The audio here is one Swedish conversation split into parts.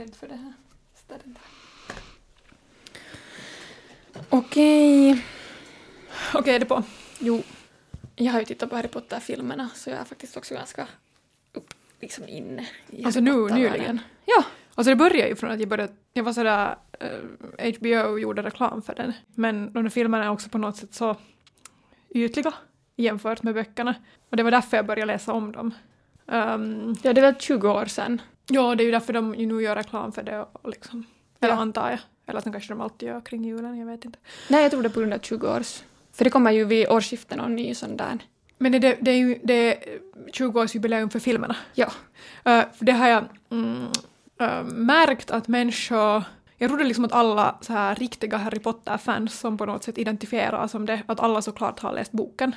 rädd för det här. stället. Okej. Okej, är det på? Jo. Jag har ju tittat på Harry Potter-filmerna så jag är faktiskt också ganska upp, liksom inne i Alltså nu, nyligen? Ja. Alltså det började ju från att jag började, jag var sådär, eh, HBO gjorde reklam för den. Men de där filmerna är också på något sätt så ytliga jämfört med böckerna. Och det var därför jag började läsa om dem. Ehm, Ja, det väl 20 år sedan. Ja, det är ju därför de ju nu gör reklam för det och liksom, eller Ja. antar jag. Eller sen kanske de alltid gör kring julen, jag vet inte. Nej, jag tror det är på grund av 20 års. För det kommer ju vid årsskiftet någon ny sån där. Men det, det, är ju det är 20-årsjubileum för filmerna. Ja. För det har jag mm, eh, märkt att människor jag trodde liksom att alla så här riktiga Harry Potter-fans som på något sätt identifierar som det, att alla såklart har läst boken.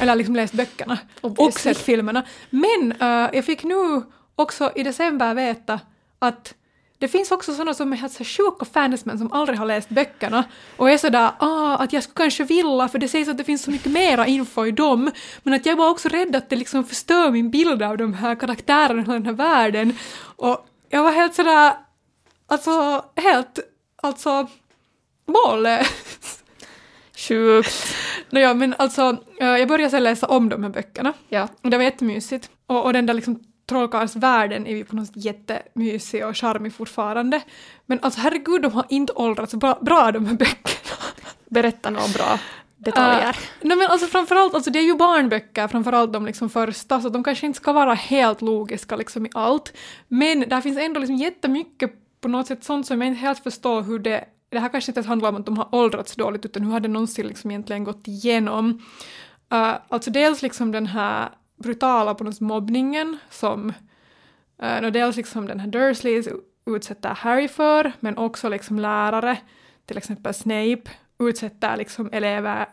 Eller liksom läst böckerna och Obviously. sett filmerna. Men eh, jag fick nu också i december veta att det finns också sådana som är så sjuka fansmän som aldrig har läst böckerna och är sådär ah, att jag skulle kanske vilja för det sägs att det finns så mycket mera info i dem men att jag var också rädd att det liksom förstör min bild av de här karaktärerna och den här världen och jag var helt sådär alltså helt alltså mållös. Sjukt. Nåja men alltså eh, jag började sen läsa om de här böckerna Ja. och det var jättemysigt. Och, och den där liksom trollkarlsvärlden är ju på något sätt jättemysig och charmig fortfarande. Men alltså herregud, de har inte åldrats bra, bra de här böckerna. Berätta några bra detaljer. Uh, nej men alltså framförallt, alltså det är ju barnböcker, framförallt de liksom första, så de kanske inte ska vara helt logiska liksom i allt. Men där finns ändå liksom jättemycket på något sätt sånt som jag inte helt förstår hur det det här kanske inte ens handlar om att de har åldrats dåligt utan hur har det någonsin liksom egentligen gått igenom. Uh, alltså dels liksom den här brutala på något mobbningen som uh, dels liksom den här Dursleys utsätter Harry för men också liksom lärare, till exempel Snape, utsätter liksom elever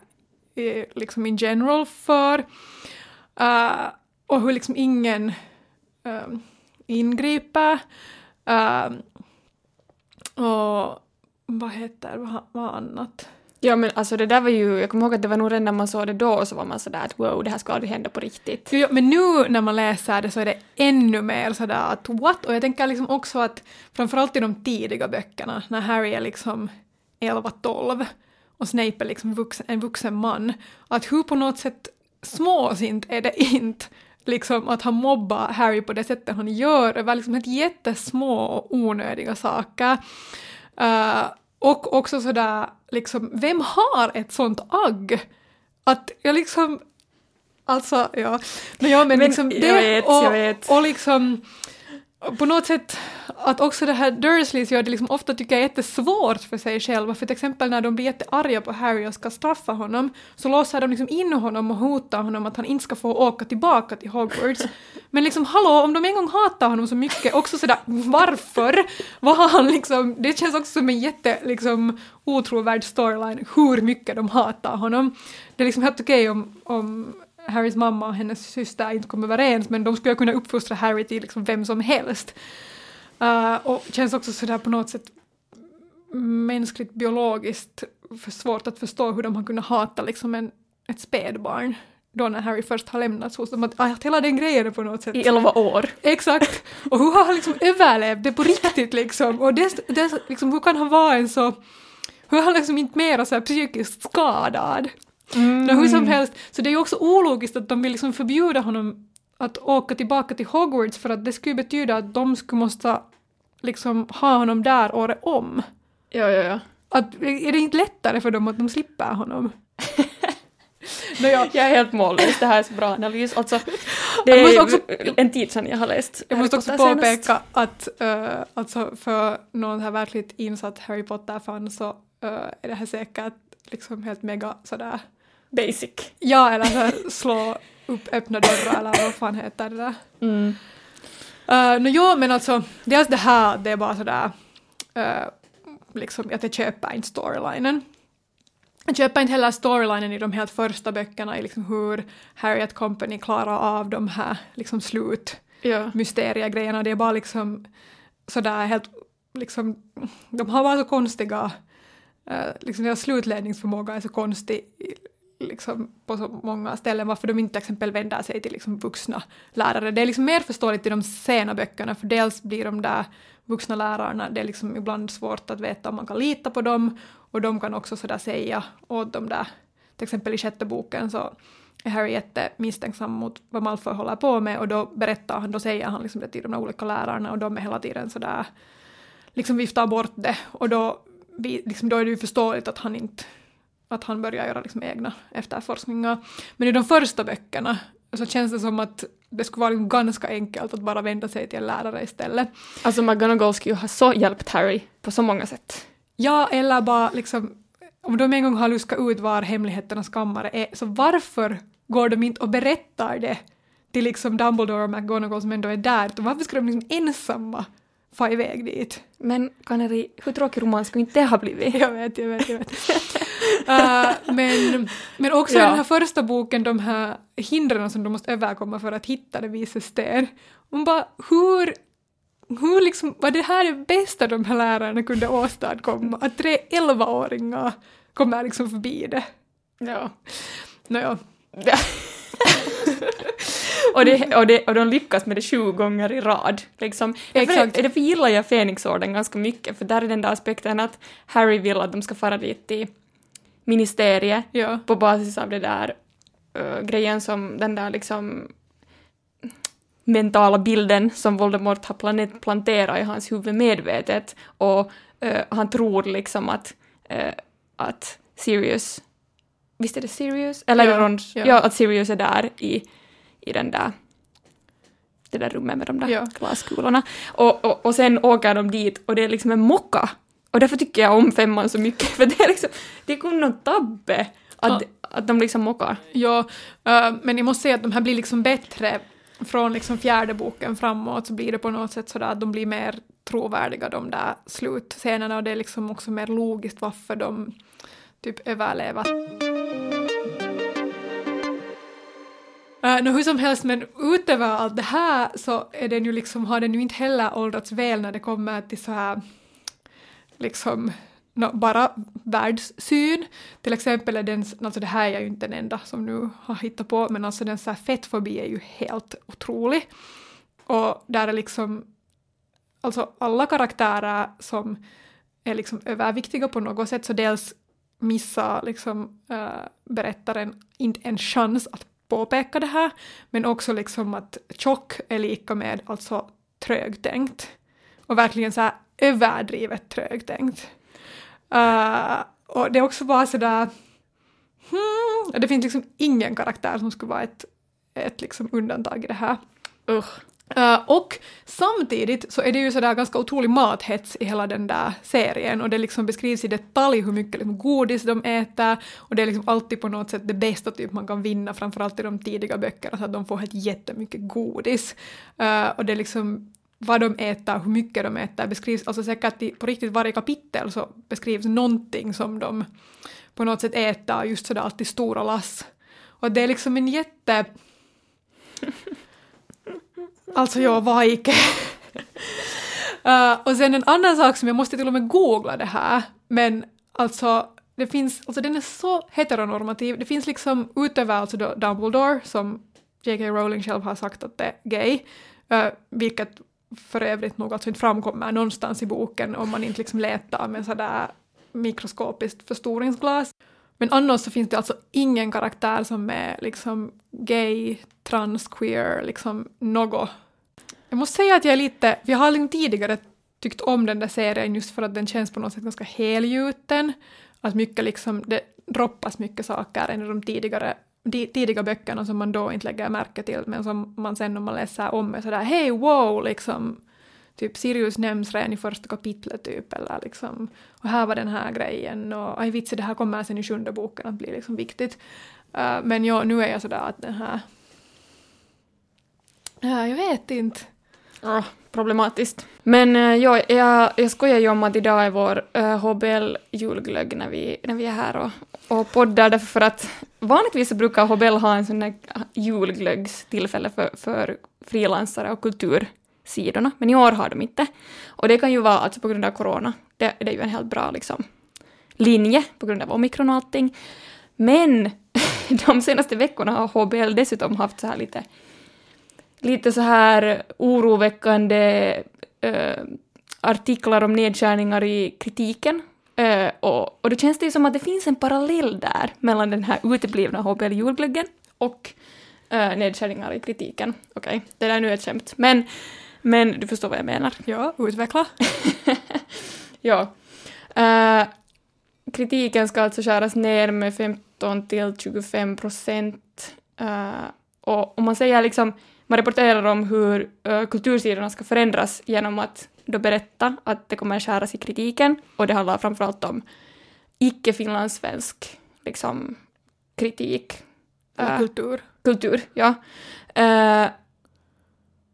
i, liksom in general för. Uh, och hur liksom ingen um, ingriper. Um, och vad heter vad, vad annat? Ja men alltså det där var ju, jag kommer ihåg att det var nog redan när man såg det då så var man sådär att wow det här ska aldrig hända på riktigt. Jo, men nu när man läser det så är det ännu mer sådär att what? Och jag tänker liksom också att framförallt i de tidiga böckerna när Harry är liksom 11-12 och Snape är liksom vuxen, en vuxen man, att hur på något sätt småsint är det inte liksom att han mobbar Harry på det sättet han gör över liksom helt jättesmå och onödiga saker. Uh, och också sådär, liksom, vem har ett sånt agg? Att jag liksom, alltså ja, men, ja, men, Men liksom det vet, och, jag vet. och liksom på något sätt att också det här Dursleys gör det liksom ofta tycker jag är jättesvårt för sig själva. För till exempel när de blir jättearga på Harry och ska straffa honom så låser de liksom in honom och hotar honom att han inte ska få åka tillbaka till Hogwarts. Men liksom hallå, om de en gång hatar honom så mycket, också sådär varför? Vad har han liksom, det känns också som en jätte liksom otrovärd storyline hur mycket de hatar honom. Det är liksom helt okej om, om Harrys mamma och hennes syster inte kommer överens men de skulle kunna uppfostra Harry till liksom vem som helst. Uh, och känns också sådär på något sätt mänskligt biologiskt för svårt att förstå hur de har kunnat hata liksom en, ett spädbarn då när Harry först har lämnats hos dem. Att, att hela den grejen är på något sätt I elva år. Exakt. Och hur har han liksom överlevt det på riktigt liksom? Och det, det, liksom, hur kan han vara en så... Hur är han liksom inte mera så psykiskt skadad? Mm. Nå, hur som helst, så det är ju också ologiskt att de vill liksom förbjuda honom att åka tillbaka till Hogwarts för att det skulle betyda att de skulle måste liksom ha honom där året om. Ja, ja, ja. Att, är det inte lättare för dem att de slipper honom? Nåja, Jag är helt mållös, det här är så bra analys. Alltså, det är också- en tid sedan jag har läst Jag Harry måste också Potter senast. påpeka att uh, alltså för någon här verkligt insatt Harry Potter-fan så uh, är det här säkert liksom helt mega sådär Basic. ja eller så här, slå upp öppna dörrar eller vad fan heter det där. Mm. Uh, no, jo men alltså dels det här det är bara sådär uh, liksom att jag köper inte storylinen. Jag köper inte heller storylinen i de helt första böckerna i liksom hur Harriet Company klarar av de här liksom slut Ja. mysteriegrejerna. Det är bara liksom sådär helt, liksom, de har bara så konstiga, uh, liksom deras slutledningsförmåga är så konstig liksom, på så många ställen varför de inte till exempel vänder sig till liksom, vuxna lärare. Det är liksom mer förståeligt i de sena böckerna för dels blir de där vuxna lärarna, det är liksom ibland svårt att veta om man kan lita på dem och de kan också sådär säga åt de där, till exempel i sjätte boken så är Harry jättemisstänksam mot vad Malfoy håller på med och då berättar han, då säger han liksom det till de där olika lärarna och de är hela tiden sådär liksom viftar bort det och då, liksom, då är det ju förståeligt att han inte att han börjar göra liksom egna efterforskningar. Men i de första böckerna så känns det som att det skulle vara liksom ganska enkelt att bara vända sig till en lärare istället. Alltså McGonagall skulle ju ha så hjälpt Harry på så många sätt. Ja, eller bara liksom om de en gång har luskat ut var hemligheternas kammare är, så varför går de inte och berättar det till liksom Dumbledore och McGonagall som ändå är där? Varför ska de liksom ensamma få iväg dit? Men Kaneri, hur tråkig roman skulle inte det ha blivit? Jag vet, jag vet, jag vet. Uh, men, men också ja. i den här första boken, de här hindren som de måste överkomma för att hitta det vise sten. Hon bara, hur hur liksom, var det här det bästa de här lärarna kunde åstadkomma? Att tre elvaåringar kommer liksom förbi det. Ja. Nåja. Ja. och, det, och, det, och de lyckas med det sju gånger i rad. Liksom. Exakt. Därför, därför gillar jag Fenixorden ganska mycket, för där är den där aspekten att Harry vill att de ska fara dit till ministeriet ja. på basis av det där uh, grejen som den där liksom mentala bilden som Voldemort har planterat i hans huvud medvetet och uh, han tror liksom att, uh, att Sirius, visst är det Sirius? Eller ja, Ron, ja. ja, att Sirius är där i, i den där det där rummet med de där ja. glaskulorna. Och, och, och sen åker de dit och det är liksom en mocka. Och därför tycker jag om femman så mycket, för det är liksom, det är kunnon tabbe att, ja. att de liksom mockar. Ja, uh, men jag måste säga att de här blir liksom bättre från liksom fjärde boken framåt så blir det på något sätt sådär att de blir mer trovärdiga de där slutscenerna och det är liksom också mer logiskt varför de typ överlever. Uh, no, hur som helst, men utöver allt det här så är den ju liksom, har den ju inte heller åldrats väl när det kommer till så här liksom no, bara världssyn. Till exempel är den, alltså det här är jag ju inte den enda som nu har hittat på, men alltså den så här fettfobi är ju helt otrolig. Och där är liksom, alltså alla karaktärer som är liksom överviktiga på något sätt, så dels missar liksom äh, berättaren inte en chans att påpeka det här, men också liksom att tjock är lika med alltså trögtänkt. Och verkligen så här överdrivet trögtänkt. Uh, och det är också bara sådär... Hmm, det finns liksom ingen karaktär som skulle vara ett, ett liksom undantag i det här. Uh. Uh, och samtidigt så är det ju sådär ganska otrolig mathets i hela den där serien och det liksom beskrivs i detalj hur mycket liksom godis de äter och det är liksom alltid på något sätt det bästa typ man kan vinna framförallt i de tidiga böckerna så att de får helt jättemycket godis. Uh, och det är liksom vad de äter, hur mycket de äter beskrivs, alltså säkert i, på riktigt varje kapitel så beskrivs någonting som de på något sätt äter, just sådär alltid stora lass. Och det är liksom en jätte... alltså jag var icke. uh, och sen en annan sak som jag måste till och med googla det här, men alltså det finns, alltså den är så heteronormativ, det finns liksom utöver alltså Dumbledore som J.K. Rowling själv har sagt att det är gay, uh, vilket för övrigt nog alltså inte framkommer någonstans i boken om man inte liksom letar med sådär mikroskopiskt förstoringsglas. Men annars så finns det alltså ingen karaktär som är liksom gay, trans, queer, liksom något. Jag måste säga att jag är lite, vi har liksom tidigare tyckt om den där serien just för att den känns på något sätt ganska helgjuten. Att mycket liksom, det droppas mycket saker än i de tidigare tidiga böckerna som man då inte lägger märke till men som man sen om man läser om är sådär hej wow liksom typ Sirius nämns redan i första kapitlet typ eller liksom och här var den här grejen och aj vitsi det här kommer sen i sjunde boken att bli liksom viktigt. Uh, men ja, nu är jag sådär att den här uh, jag vet inte. Oh, problematiskt. Men uh, ja, jag, jag skojar ju om att idag är vår eh, uh, HBL julglögg när vi, när vi är här och, och poddar därför för att vanligtvis så brukar HBL ha en sån där eh, julglöggstillfälle för, för frilansare och kultursidorna, men i år har de inte. Och det kan ju vara alltså på grund av corona. Det, det är ju en helt bra liksom, linje på grund av omikron och allting. Men de senaste veckorna har HBL dessutom haft så här lite, lite så här oroväckande äh, artiklar om nedskärningar i kritiken. Äh, och, och då känns det ju som att det finns en parallell där mellan den här uteblivna HBL julglöggen och äh, nedskärningar i kritiken. Okej, okay, det där är nu ett skämt. Men, men du förstår vad jag menar. Ja, utveckla. ja. Äh, kritiken ska alltså skäras ner med 15 till 25 procent. Uh, och om man säger liksom, man rapporterar om hur uh, kultursidorna ska förändras genom att då berätta att det kommer skäras i kritiken och det handlar framförallt om icke-finlandssvensk liksom, kritik. Uh, kultur. Kultur, ja. Uh,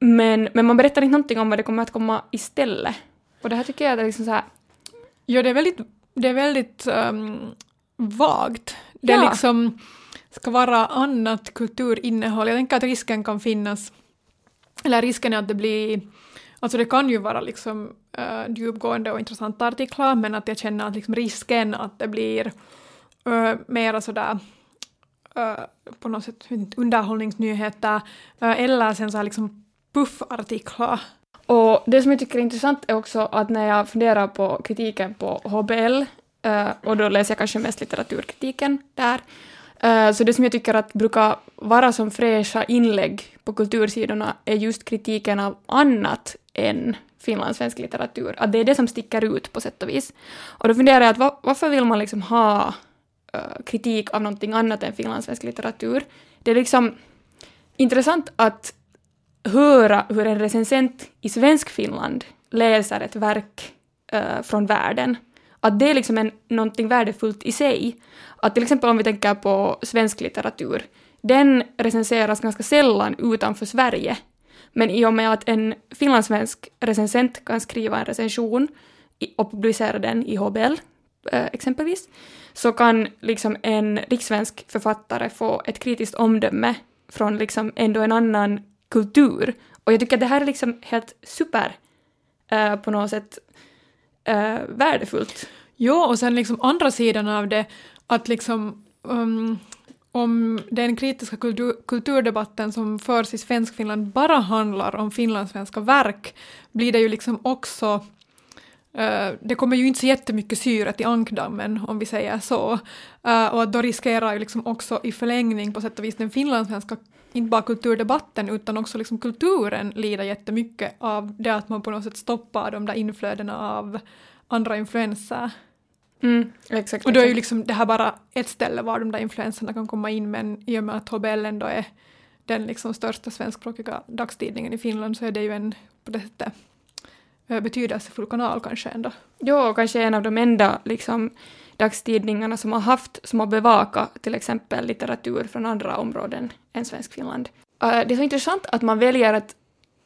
men, men man berättar inte någonting om vad det kommer att komma istället. Och det här tycker jag är liksom så här... Ja, det är väldigt det är väldigt um, vagt. Det ja. liksom ska vara annat kulturinnehåll. Jag tänker att risken kan finnas, eller risken är att det blir Alltså det kan ju vara liksom uh, djupgående och intressanta artiklar men att jag känner att liksom risken att det blir uh, mera sådär uh, på något sätt underhållningsnyheter uh, eller sen så här liksom puffartiklar och det som jag tycker är intressant är också att när jag funderar på kritiken på HBL, uh, och då läser jag kanske mest litteraturkritiken där, Eh, så det som jag tycker att brukar vara som fräscha inlägg på kultursidorna är just kritiken av annat än finlandssvensk litteratur, att det är det som sticker ut på sätt och vis. Och då funderar jag att varför vill man liksom ha uh, kritik av någonting annat än finlandssvensk litteratur? Det är liksom intressant att höra hur en recensent i Svenskfinland läser ett verk uh, från världen. Att det är liksom en, någonting värdefullt i sig. Att till exempel om vi tänker på svensk litteratur, den recenseras ganska sällan utanför Sverige. Men i och med att en finlandssvensk recensent kan skriva en recension och publicera den i HBL, eh, exempelvis, så kan liksom en rikssvensk författare få ett kritiskt omdöme från liksom ändå en annan kultur. Och jag tycker att det här är liksom helt super eh, på något sätt uh, värdefullt. Ja, och sen liksom andra sidan av det, att liksom um, om den kritiska kultur, kulturdebatten som förs i Svenskfinland bara handlar om finlandssvenska verk, blir det ju liksom också Uh, det kommer ju inte så jättemycket syre till ankdammen om vi säger så. Uh, och då riskerar ju liksom också i förlängning på sätt och vis den finlandssvenska inte bara kulturdebatten utan också liksom kulturen lider jättemycket av det att man på något sätt stoppar de där inflödena av andra influenser. Mm, exakt, och då är ju liksom det här bara ett ställe var de där influenserna kan komma in men i och med att HBL ändå är den liksom största svenskspråkiga dagstidningen i Finland så är det ju en på det sättet betydelsefull kanal kanske ändå. Jo, kanske en av de enda liksom dagstidningarna som har haft, som har bevakat till exempel litteratur från andra områden än Svenskfinland. Finland. Äh, det är så intressant att man väljer att,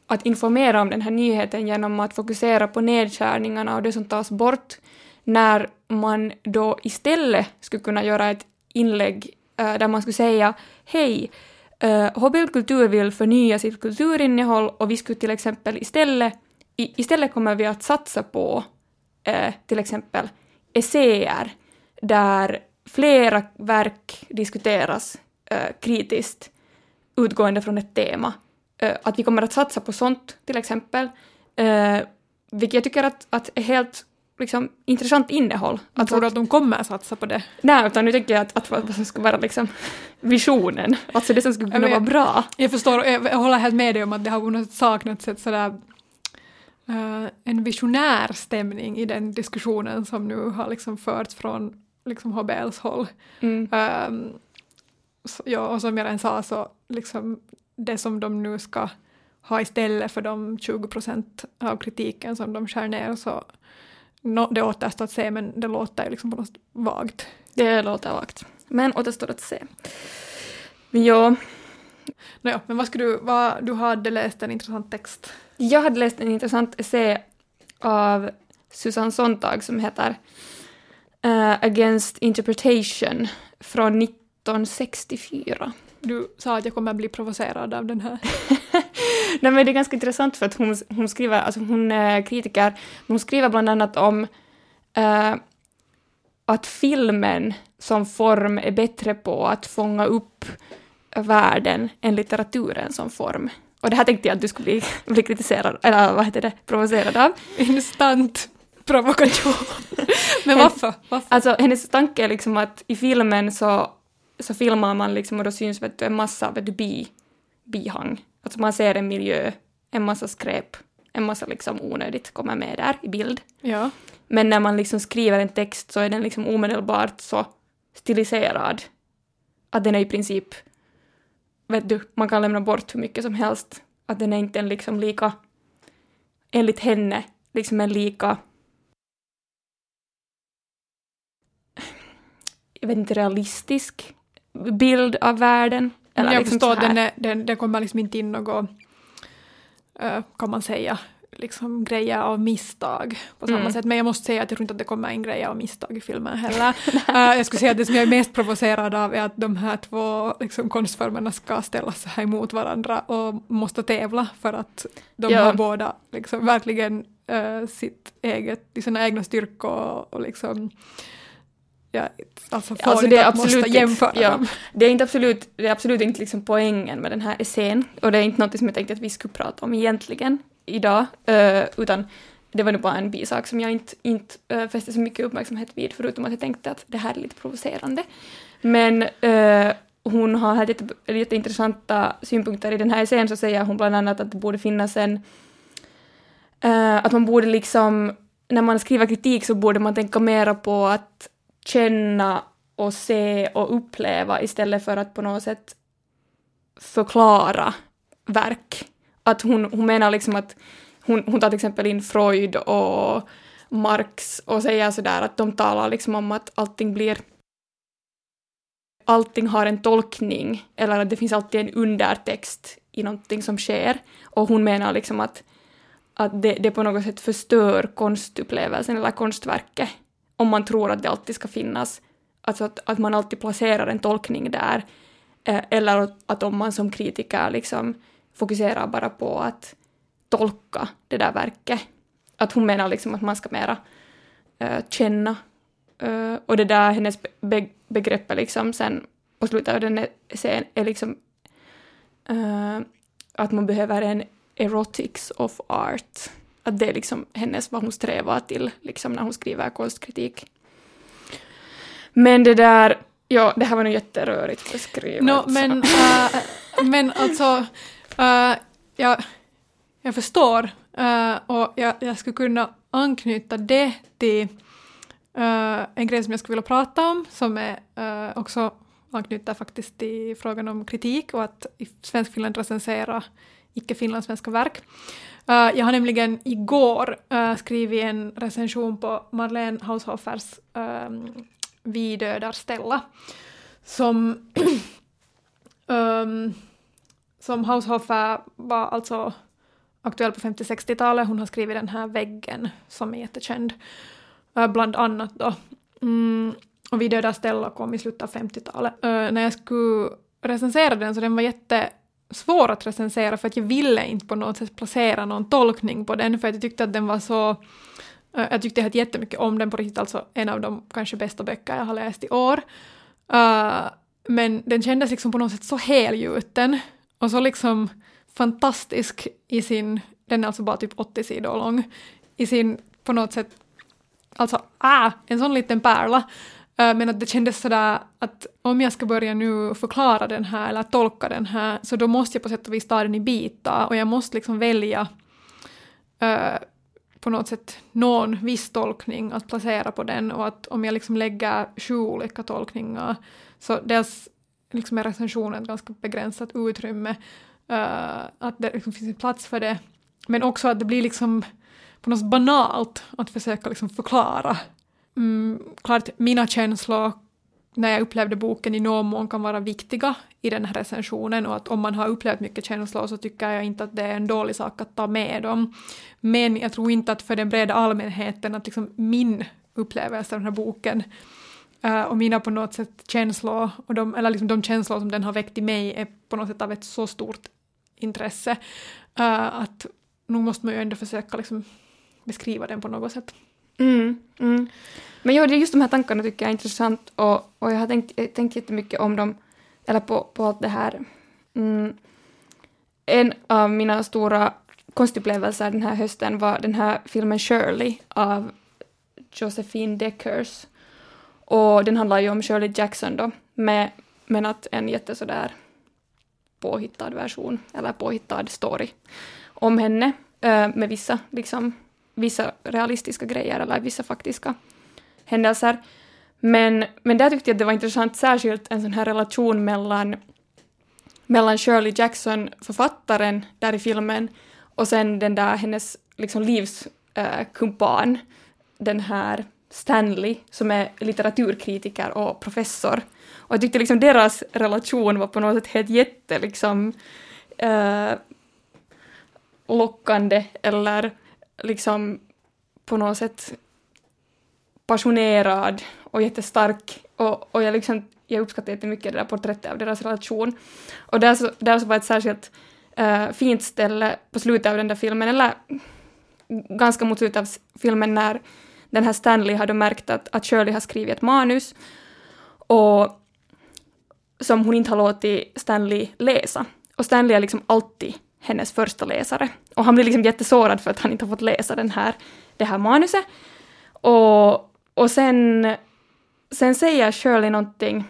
att informera om den här nyheten genom att fokusera på nedskärningarna och det som tas bort, när man då istället skulle kunna göra ett inlägg äh, där man skulle säga hej, äh, HBL Kultur vill förnya sitt kulturinnehåll och vi skulle till exempel istället, istället kommer vi att satsa på till exempel essäer där flera verk diskuteras äh, kritiskt utgående från ett tema. Äh, att vi kommer att satsa på sånt till exempel, äh, vilket jag tycker att, att är helt liksom, intressant innehåll. Alltså, tror du att de kommer att satsa på det? Nej, utan nu tänker jag att, att vad som ska vara liksom visionen, alltså det som skulle kunna vara bra. Jag förstår, jag, jag håller helt med dig om att det har på något sätt saknats ett sådär Uh, en visionär stämning i den diskussionen som nu har liksom förts från liksom HBLs håll. Mm. Um, så, ja, och som jag redan sa så liksom det som de nu ska ha istället för de 20 procent av kritiken som de skär ner så no, det återstår att se men det låter liksom på något vagt. Det låter vagt. Men återstår att se. Ja. Nåja, men vad skulle du, vad, du hade läst en intressant text? Jag hade läst en intressant essä av Susanne Sontag som heter uh, Against Interpretation från 1964. Du sa att jag kommer att bli provocerad av den här. Nej men det är ganska intressant för att hon, hon skriver, alltså hon är kritiker, men hon skriver bland annat om uh, att filmen som form är bättre på att fånga upp världen än litteraturen som form. Och det här tänkte jag att du skulle bli, bli kritiserad, eller vad heter det, provocerad av. Instant provokation. Men varför? varför? Alltså hennes tanke är liksom att i filmen så, så filmar man liksom och då syns vet du, en massa vet du, bi, bihang. Alltså man ser en miljö, en massa skräp, en massa liksom onödigt kommer med där i bild. Ja. Men när man liksom skriver en text så är den liksom omedelbart så stiliserad att den är i princip, vet du, man kan lämna bort hur mycket som helst. Att den är inte en liksom lika, enligt henne, liksom en lika jag vet inte, realistisk bild av världen. Eller jag liksom förstår, den, är, den, den kommer liksom inte in något, eh, kan man säga, liksom grejer av misstag på samma Mm. sätt. Men jag måste säga att jag tror inte att det kommer in grejer av misstag i filmen heller. Eh, jag skulle säga att det som jag är mest provocerad av är att de här två liksom, konstformerna ska ställas så här emot varandra och måste tävla för att de Ja. har båda liksom, verkligen eh, sitt eget, sina egna styrkor och, och liksom Ja, alltså Alltså, det är absolut jämföra ja. dem. Det är, inte absolut, det är absolut inte liksom poängen med den här essän och det är inte något som jag tänkte att vi skulle prata om egentligen idag, eh, utan det var nu bara en bisak som jag inte, inte uh, fäste så mycket uppmärksamhet vid, förutom att jag tänkte att det här är lite provocerande. Men eh, hon har här jätte, jätteintressanta synpunkter i den här essän, så säger hon bland annat att det borde finnas en... eh, att man borde liksom... När man skriver kritik så borde man tänka mera på att känna och se och uppleva istället för att på något sätt förklara verk. Att hon, hon menar liksom att hon, hon tar till exempel in Freud och Marx och säger sådär att de talar liksom om att allting blir allting har en tolkning eller att det finns alltid en undertext i någonting som sker. Och hon menar liksom att, att det, det på något sätt förstör konstupplevelsen eller konstverket om man tror att det alltid ska finnas. Alltså att, att man alltid placerar en tolkning där. Eh, eller att, om man som kritiker liksom fokuserar bara på att tolka det där verket. Att hon menar liksom att man ska mera eh, känna. Eh, och det där hennes be- begrepp är liksom sen på slutet av den essän är liksom eh, att man behöver en erotics of art. Att det är liksom hennes vad hon strävar till liksom när hon skriver konstkritik. Men det där, ja, det här var nog jätterörigt beskrivet. No, så. men, äh, men alltså, äh, jag, jag förstår äh, och jag, jag skulle kunna anknyta det till äh, en grej som jag skulle vilja prata om som är äh, också anknyter faktiskt till frågan om kritik och att i Svenskfinland recensera icke-finlandssvenska verk. Uh, jag har nämligen igår uh, skrivit en recension på Marlene Haushoffers ehm, um, Vi dödar Stella som um, som Haushofer var alltså aktuell på 50-60-talet. Hon har skrivit den här väggen som är jättekänd. Uh, bland annat då. Mm, och Vi dödar Stella kom i slutet av 50-talet. Uh, när jag skulle recensera den så den var jätte svår att recensera för att jag ville inte på något sätt placera någon tolkning på den för att jag tyckte att den var så uh, jag tyckte jättemycket om den på riktigt, alltså en av de kanske bästa böcker jag har läst i år. Uh, men den kändes liksom på något sätt så helgjuten och så liksom fantastisk i sin, den är alltså bara typ 80 sidor lång, i sin på något sätt, alltså ah, en sån liten pärla. Äh, men att det kändes sådär att om jag ska börja nu förklara den här eller tolka den här så då måste jag på sätt och vis ta den i bitar och jag måste liksom välja uh, på något sätt någon viss tolkning att placera på den och att om jag liksom lägger sju olika tolkningar så dels liksom är recensionen ett ganska begränsat utrymme, uh, att det liksom finns en plats för det, men också att det blir liksom på något banalt att försöka liksom förklara. Mm, klart, mina känslor när jag upplevde boken i någon mån kan vara viktiga i den här recensionen och att om man har upplevt mycket känslor så tycker jag inte att det är en dålig sak att ta med dem. Men jag tror inte att för den breda allmänheten att liksom min upplevelse av den här boken uh, och mina på något sätt känslor, och de, eller liksom de känslor som den har väckt i mig är på något sätt av ett så stort intresse uh, att nog måste man ju ändå försöka liksom beskriva den på något sätt. Mm, mm. Men jo, det är just de här tankarna tycker jag är intressant och, och jag har tänkt, eh, tänkt jättemycket om dem, eller på, på allt det här. Mm. En av mina stora konstupplevelser den här hösten var den här filmen Shirley av Josephine Deckers. Och den handlar ju om Shirley Jackson då, med, men att en jätte sådär påhittad version, eller påhittad story om henne, eh, med vissa, liksom, vissa realistiska grejer eller vissa faktiska händelser. Men, men där tyckte jag att det var intressant, särskilt en sån här relation mellan, mellan Shirley Jackson, författaren, där i filmen, och sen den där hennes liksom livskumpan, eh, äh, den här Stanley, som är litteraturkritiker och professor. Och jag tyckte liksom deras relation var på något sätt helt jätte liksom äh, lockande eller liksom på något sätt passionerad och jättestark och, och jag, liksom, jag uppskattar jättemycket det där porträttet av deras relation. Och där så, där så var ett särskilt äh, fint ställe på slutet av den där filmen, eller ganska mot slutet av filmen när den här Stanley hade märkt att, att Shirley har skrivit ett manus och som hon inte har låtit Stanley läsa. Och Stanley är liksom alltid hennes första läsare. Och han blir liksom jättesårad för att han inte har fått läsa den här, det här manuset. Och, och sen, sen säger Shirley någonting,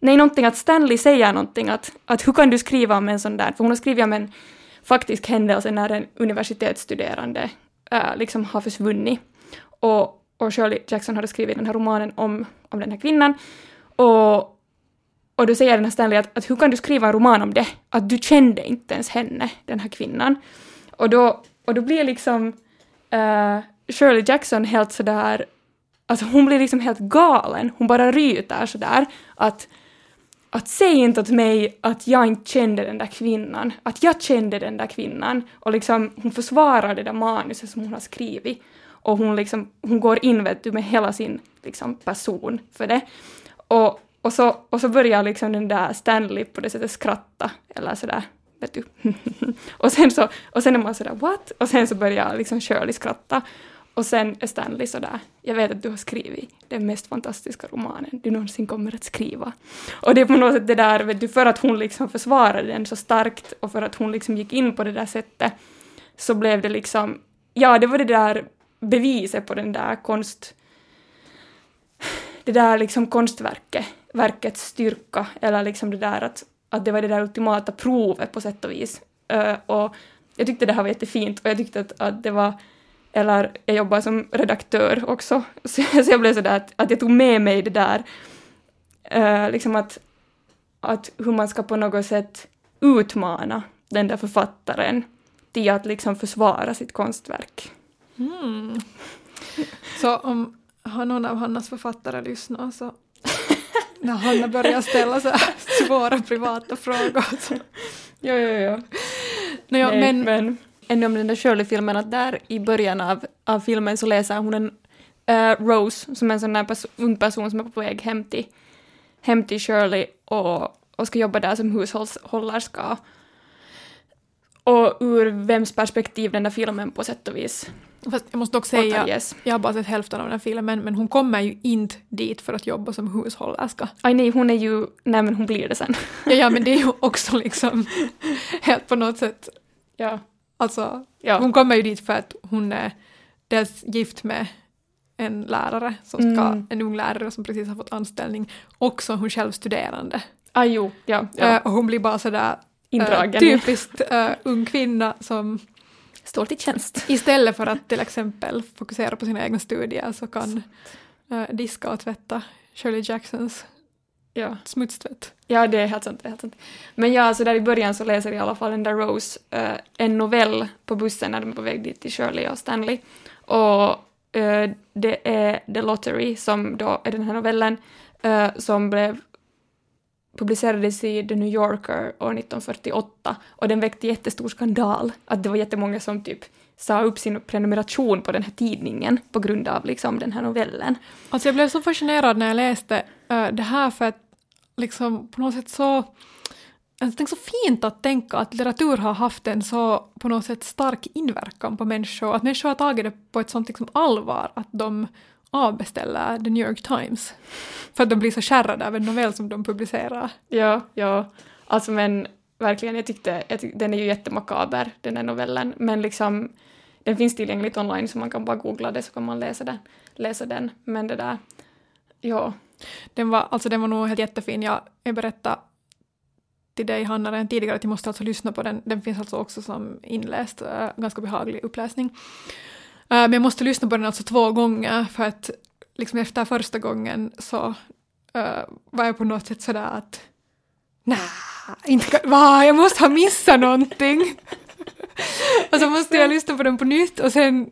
nej någonting att Stanley säger någonting att, att hur kan du skriva om en sån där, för hon har skrivit om en faktisk händelse när en universitetsstuderande äh, liksom har försvunnit. Och, och Shirley Jackson hade skrivit den här romanen om, om den här kvinnan. Och, och då säger den här Stanley att, att hur kan du skriva en roman om det? Att du kände inte ens henne, den här kvinnan. Och då, och då blir liksom uh, Shirley Jackson helt sådär, alltså hon blir liksom helt galen, hon bara ryter sådär att att säg inte åt mig att jag inte kände den där kvinnan, att jag kände den där kvinnan. Och liksom hon försvarar det där manuset som hon har skrivit. Och hon liksom, hon går in vet du, med hela sin liksom, person för det. Och, och, så, och så börjar liksom den där Stanley på det sättet skratta, eller sådär, vet du. och, sen så, och sen är man sådär what? Och sen så börjar liksom Shirley skratta. Och sen är Stanley sådär, jag vet att du har skrivit den mest fantastiska romanen du någonsin kommer att skriva. Och det är på något sätt det där, vet du, för att hon liksom försvarade den så starkt och för att hon liksom gick in på det där sättet så blev det liksom, ja det var det där beviset på den där konst... Det där liksom konstverket, verkets styrka, eller liksom det där att, att det var det där ultimata provet på sätt och vis. Uh, och jag tyckte det här var jättefint och jag tyckte att, att det var eller jag jobbar som redaktör också, så, jag blev sådär att, att jag tog med mig det där, uh, liksom att, att hur man ska på något sätt utmana den där författaren till att liksom försvara sitt konstverk. Mm. Så om har någon av Hannas författare lyssnat så när Hanna börjar ställa så här svåra privata frågor så... Jo, jo, jo. No, ja, Nej, men, men ännu om den där Shirley-filmen, att där i början av, av filmen så läser hon en uh, Rose, som är en sån där pers ung person som är på väg hem till, hem till Shirley och, och ska jobba där som hushållerska. Och ur vems perspektiv den där filmen på sätt och vis Fast jag måste dock säga, återges. jag har bara sett hälften av den filmen, men hon kommer ju inte dit för att jobba som hushållerska. Aj nej, hon är ju, nej men hon blir det sen. ja, ja, men det är ju också liksom helt på något sätt, ja. Alltså, ja. hon kommer ju dit för att hon är dels gift med en lärare, som ska, mm. en ung lärare som precis har fått anställning, också hon själv studerande. Ah, jo, ja, ja. Uh, och hon blir bara sådär Indragen. Uh, typiskt uh, ung kvinna som står till tjänst. Istället för att till exempel fokusera på sina egna studier så kan uh, diska och tvätta Shirley Jacksons ja. smutstvätt. Ja, det är helt sant. Det är helt sant. Men ja, så där i början så läser i alla fall den där Rose uh, en novell på bussen när de är på väg dit till Shirley och Stanley. Och uh, det är The Lottery som då är den här novellen som blev publicerades i The New Yorker år 1948 och den väckte jättestor skandal. Att det var jättemånga som typ sa upp sin prenumeration på den här tidningen på grund av liksom den här novellen. Alltså jag blev så fascinerad när jag läste uh, det här för att liksom på något sätt så jag tänker så fint att tänka att litteratur har haft en så på något sätt stark inverkan på människor, att människor har tagit det på ett sånt liksom allvar att de avbeställer The New York Times. För att de blir så kärrade av en novell som de publicerar. Ja, ja. Alltså men verkligen, jag tyckte, jag tyckte den är ju jättemakaber, den här novellen, men liksom den finns tillgängligt online så man kan bara googla det så kan man läsa den. Läsa den. Men det där, ja. Den var, alltså den var nog helt jättefin. Jag, jag berättade till dig Hanna redan tidigare att jag måste alltså lyssna på den. Den finns alltså också som inläst, uh, ganska behaglig uppläsning. Uh, men jag måste lyssna på den alltså två gånger för att liksom efter första gången så uh, var jag på något sätt sådär att nej, inte va, jag måste ha missat någonting. och så måste jag lyssna på den på nytt och sen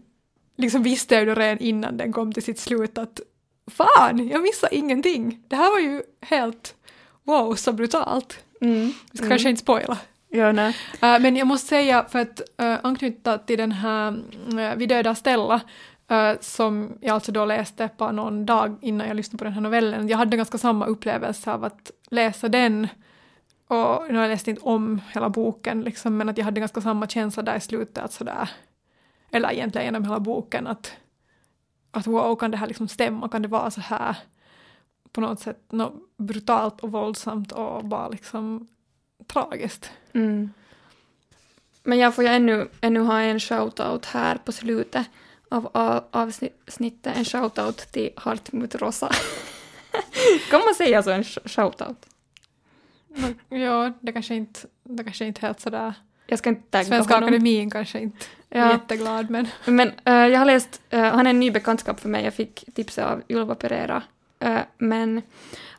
liksom visste jag ju redan innan den kom till sitt slut att fan, jag missade ingenting. Det här var ju helt wow, så brutalt. Mm. Vi ska mm. kanske inte spoila. Ja, nej. Uh, men jag måste säga, för att uh, anknyta till den här uh, Vi dödar Stella, uh, som jag alltså då läste på någon dag innan jag lyssnade på den här novellen. Jag hade ganska samma upplevelse av att läsa den och nu har jag läst inte om hela boken, liksom, men att jag hade ganska samma känsla där i slutet, att sådär, eller egentligen genom hela boken, att, att wow, kan det här liksom stämma, kan det vara så här på något sätt något brutalt och våldsamt och bara liksom tragiskt. Mm. Men jag får ju ännu, ännu ha en shoutout här på slutet av, av avsnittet, en shoutout till Hart mot Rosa. kan man säga så, en shoutout? Ja, det kanske inte, det kanske inte helt sådär... Jag ska inte tagga Svenska honom. Akademin kanske inte ja. är jätteglad men... Men uh, jag har läst, uh, han är en ny bekantskap för mig, jag fick tipset av Ylva Pereira. Uh, men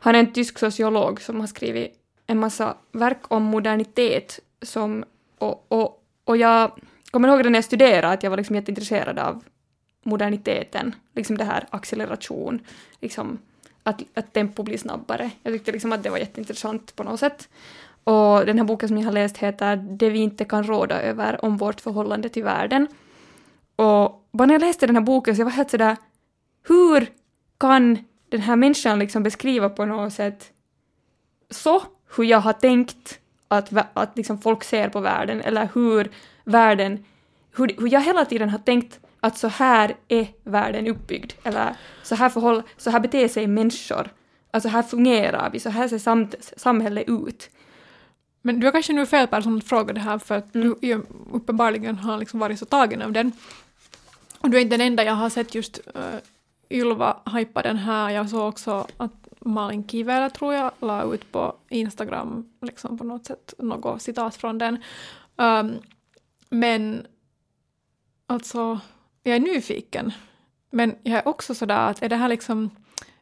han är en tysk sociolog som har skrivit en massa verk om modernitet som... Och, och, och jag kommer ihåg när jag studerade att jag var liksom jätteintresserad av moderniteten, liksom det här acceleration, liksom att, att tempo blir snabbare. Jag tyckte liksom att det var jätteintressant på något sätt. Och den här boken som jag har läst heter Det vi inte kan råda över om vårt förhållande till världen. Och bara när jag läste den här boken så jag var helt sådär, hur kan den här människan liksom beskriva på något sätt så hur jag har tänkt att, att liksom folk ser på världen eller hur världen, hur, hur jag hela tiden har tänkt att så här är världen uppbyggd, eller så här, förhåll, så här beter sig människor, alltså här fungerar vi, så här ser sam samhället ut. Men du är kanske nu fel person att fråga det här för att mm. du uppenbarligen har liksom varit så tagen av den. Och du är inte den enda jag har sett just uh, Ylva hypa den här. Jag såg också att Malin Kivelä tror jag la ut på Instagram liksom på något sätt något citat från den. Um, men alltså jag är nyfiken. Men jag är också sådär att är det här liksom,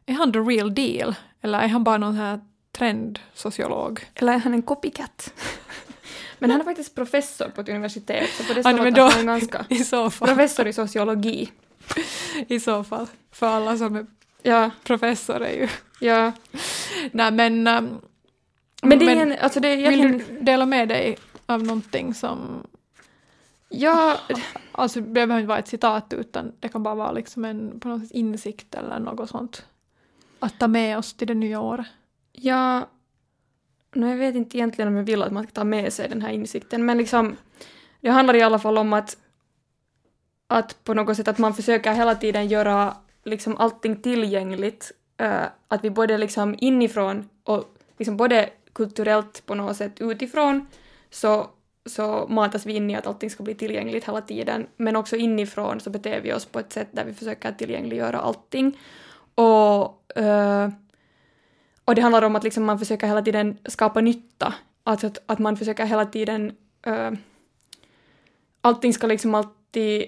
är han the real deal? Eller är han bara någon här trendsociolog? Eller är han en copycat? men han är faktiskt professor på ett universitet, så på det står att han är ganska i professor i sociologi. I så fall, för alla som är ja. professorer ju. Ja. Nej men... Um, men det är men, en, alltså det är egentligen... Vill du dela med dig av någonting som Ja, alltså det behöver inte vara ett citat utan det kan bara vara liksom en på något sätt insikt eller något sånt. Att ta med oss till det nya året. Ja, no, jag vet inte egentligen om jag vill att man ska ta med sig den här insikten men liksom det handlar i alla fall om att att på något sätt att man försöker hela tiden göra liksom allting tillgängligt. Uh, att vi både liksom inifrån och liksom både kulturellt på något sätt utifrån så så matas vi in i att allting ska bli tillgängligt hela tiden, men också inifrån så beter vi oss på ett sätt där vi försöker tillgängliggöra allting. Och, uh, och det handlar om att liksom man försöker hela tiden skapa nytta, alltså att, att man försöker hela tiden... Uh, allting ska liksom alltid...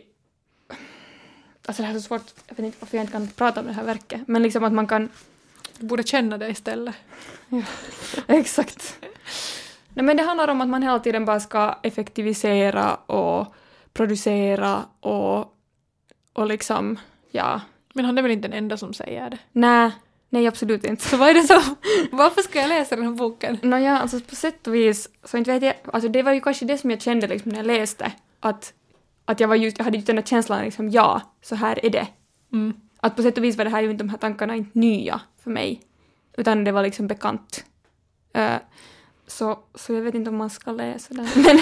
Alltså det här är så svårt, jag vet inte varför jag inte kan prata om det här verket, men liksom att man kan... Du borde känna det istället. Ja, exakt. Nej, men det handlar om att man hela tiden bara ska effektivisera och producera och, och liksom, ja. Men han är väl inte den enda som säger det? Nej, nej absolut inte. Så vad är det så, varför ska jag läsa den här boken? Nåja, alltså på sätt och vis, så inte vet jag, alltså det var ju kanske det som jag kände liksom när jag läste, att, att jag var just, jag hade just den där känslan liksom, ja, så här är det. Mm. Att på sätt och vis var det här ju inte de här tankarna inte nya för mig, utan det var liksom bekant. Uh, så, så jag vet inte om man ska läsa den. Men,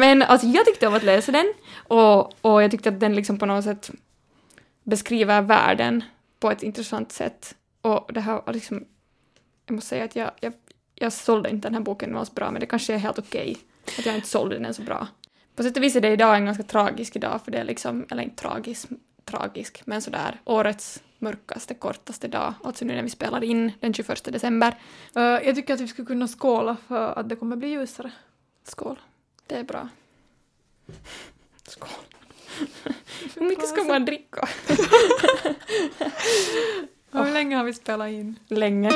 men alltså jag tyckte om att läsa den och, och jag tyckte att den liksom på något sätt beskriver världen på ett intressant sätt. Och det här var liksom, jag måste säga att jag, jag, jag sålde inte den här boken alls bra, men det kanske är helt okej att jag inte sålde den så bra. På sätt och vis är det idag en ganska tragisk idag, för det är liksom, eller inte tragisk, tragisk, men sådär årets mörkaste, kortaste dag, alltså nu när vi spelar in den 21 december. Uh, jag tycker att vi skulle kunna skåla för att det kommer bli ljusare. Skål. Det är bra. Skål. Hur mycket ska man dricka? Hur länge har vi spelat in? Länge.